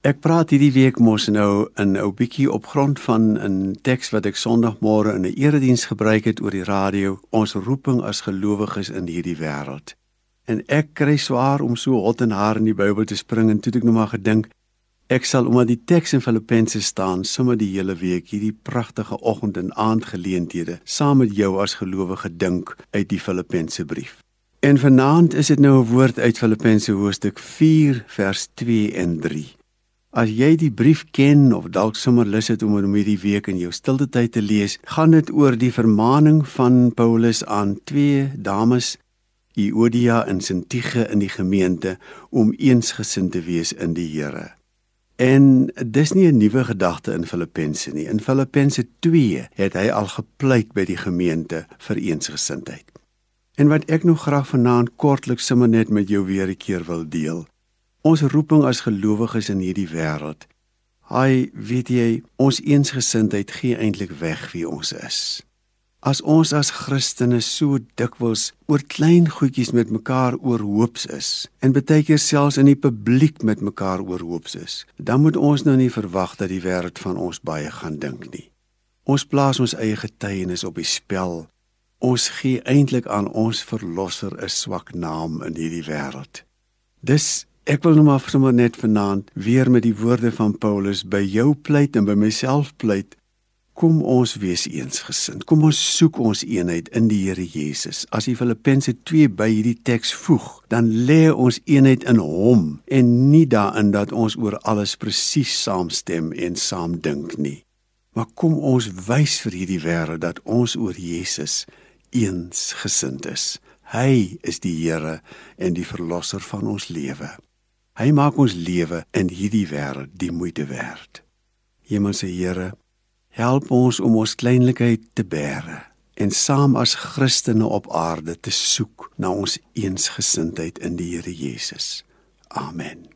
Ek praat hierdie week mos nou in 'n ou bietjie op grond van 'n teks wat ek Sondagmôre in 'n erediens gebruik het oor die radio, ons roeping as gelowiges in hierdie wêreld. En ek kry swaar om so hot en haar in die Bybel te spring en toe ek nou maar gedink ek sal omdat die teks in Filippense staan, sommer die hele week hierdie pragtige oggend en aand geleenthede saam met jou as gelowige dink uit die Filippense brief. En vanaand is dit nou 'n woord uit Filippense hoofstuk 4 vers 2 en 3. As jy die brief ken of dalk sommer lus het om hom hierdie week in jou stilte tyd te lees, gaan dit oor die vermaaning van Paulus aan twee dames, Euodia en Sintige in die gemeente om eensgesind te wees in die Here. En dis nie 'n nuwe gedagte in Filippense nie. In Filippense 2 het hy al gepleit by die gemeente vir eensgesindheid. En wat ek nog graag vanaand kortliks sommer net met jou weer 'n keer wil deel, Ons roeping as gelowiges in hierdie wêreld. Hy weet jy, ons eensgesindheid gee eintlik weg wie ons is. As ons as Christene so dikwels oor klein goedjies met mekaar oorhoops is en baie keer selfs in die publiek met mekaar oorhoops is, dan moet ons nou nie verwag dat die wêreld van ons baie gaan dink nie. Ons plaas ons eie getuienis op die spel. Ons gee eintlik aan ons verlosser 'n swak naam in hierdie wêreld. Dis Ek wil nou maar sommer net vanaand weer met die woorde van Paulus by jou pleit en by myself pleit. Kom ons wees eensgesind. Kom ons soek ons eenheid in die Here Jesus. As jy Filippense 2 by hierdie teks voeg, dan lê ons eenheid in Hom en nie daarin dat ons oor alles presies saamstem en saam dink nie. Maar kom ons wys vir hierdie wêreld dat ons oor Jesus eensgesind is. Hy is die Here en die verlosser van ons lewe. Hy maak ons lewe in hierdie wêreld die moeite werd. Hemelse Here, help ons om ons kleinlikheid te bære en saam as Christene op aarde te soek na ons eensgesindheid in die Here Jesus. Amen.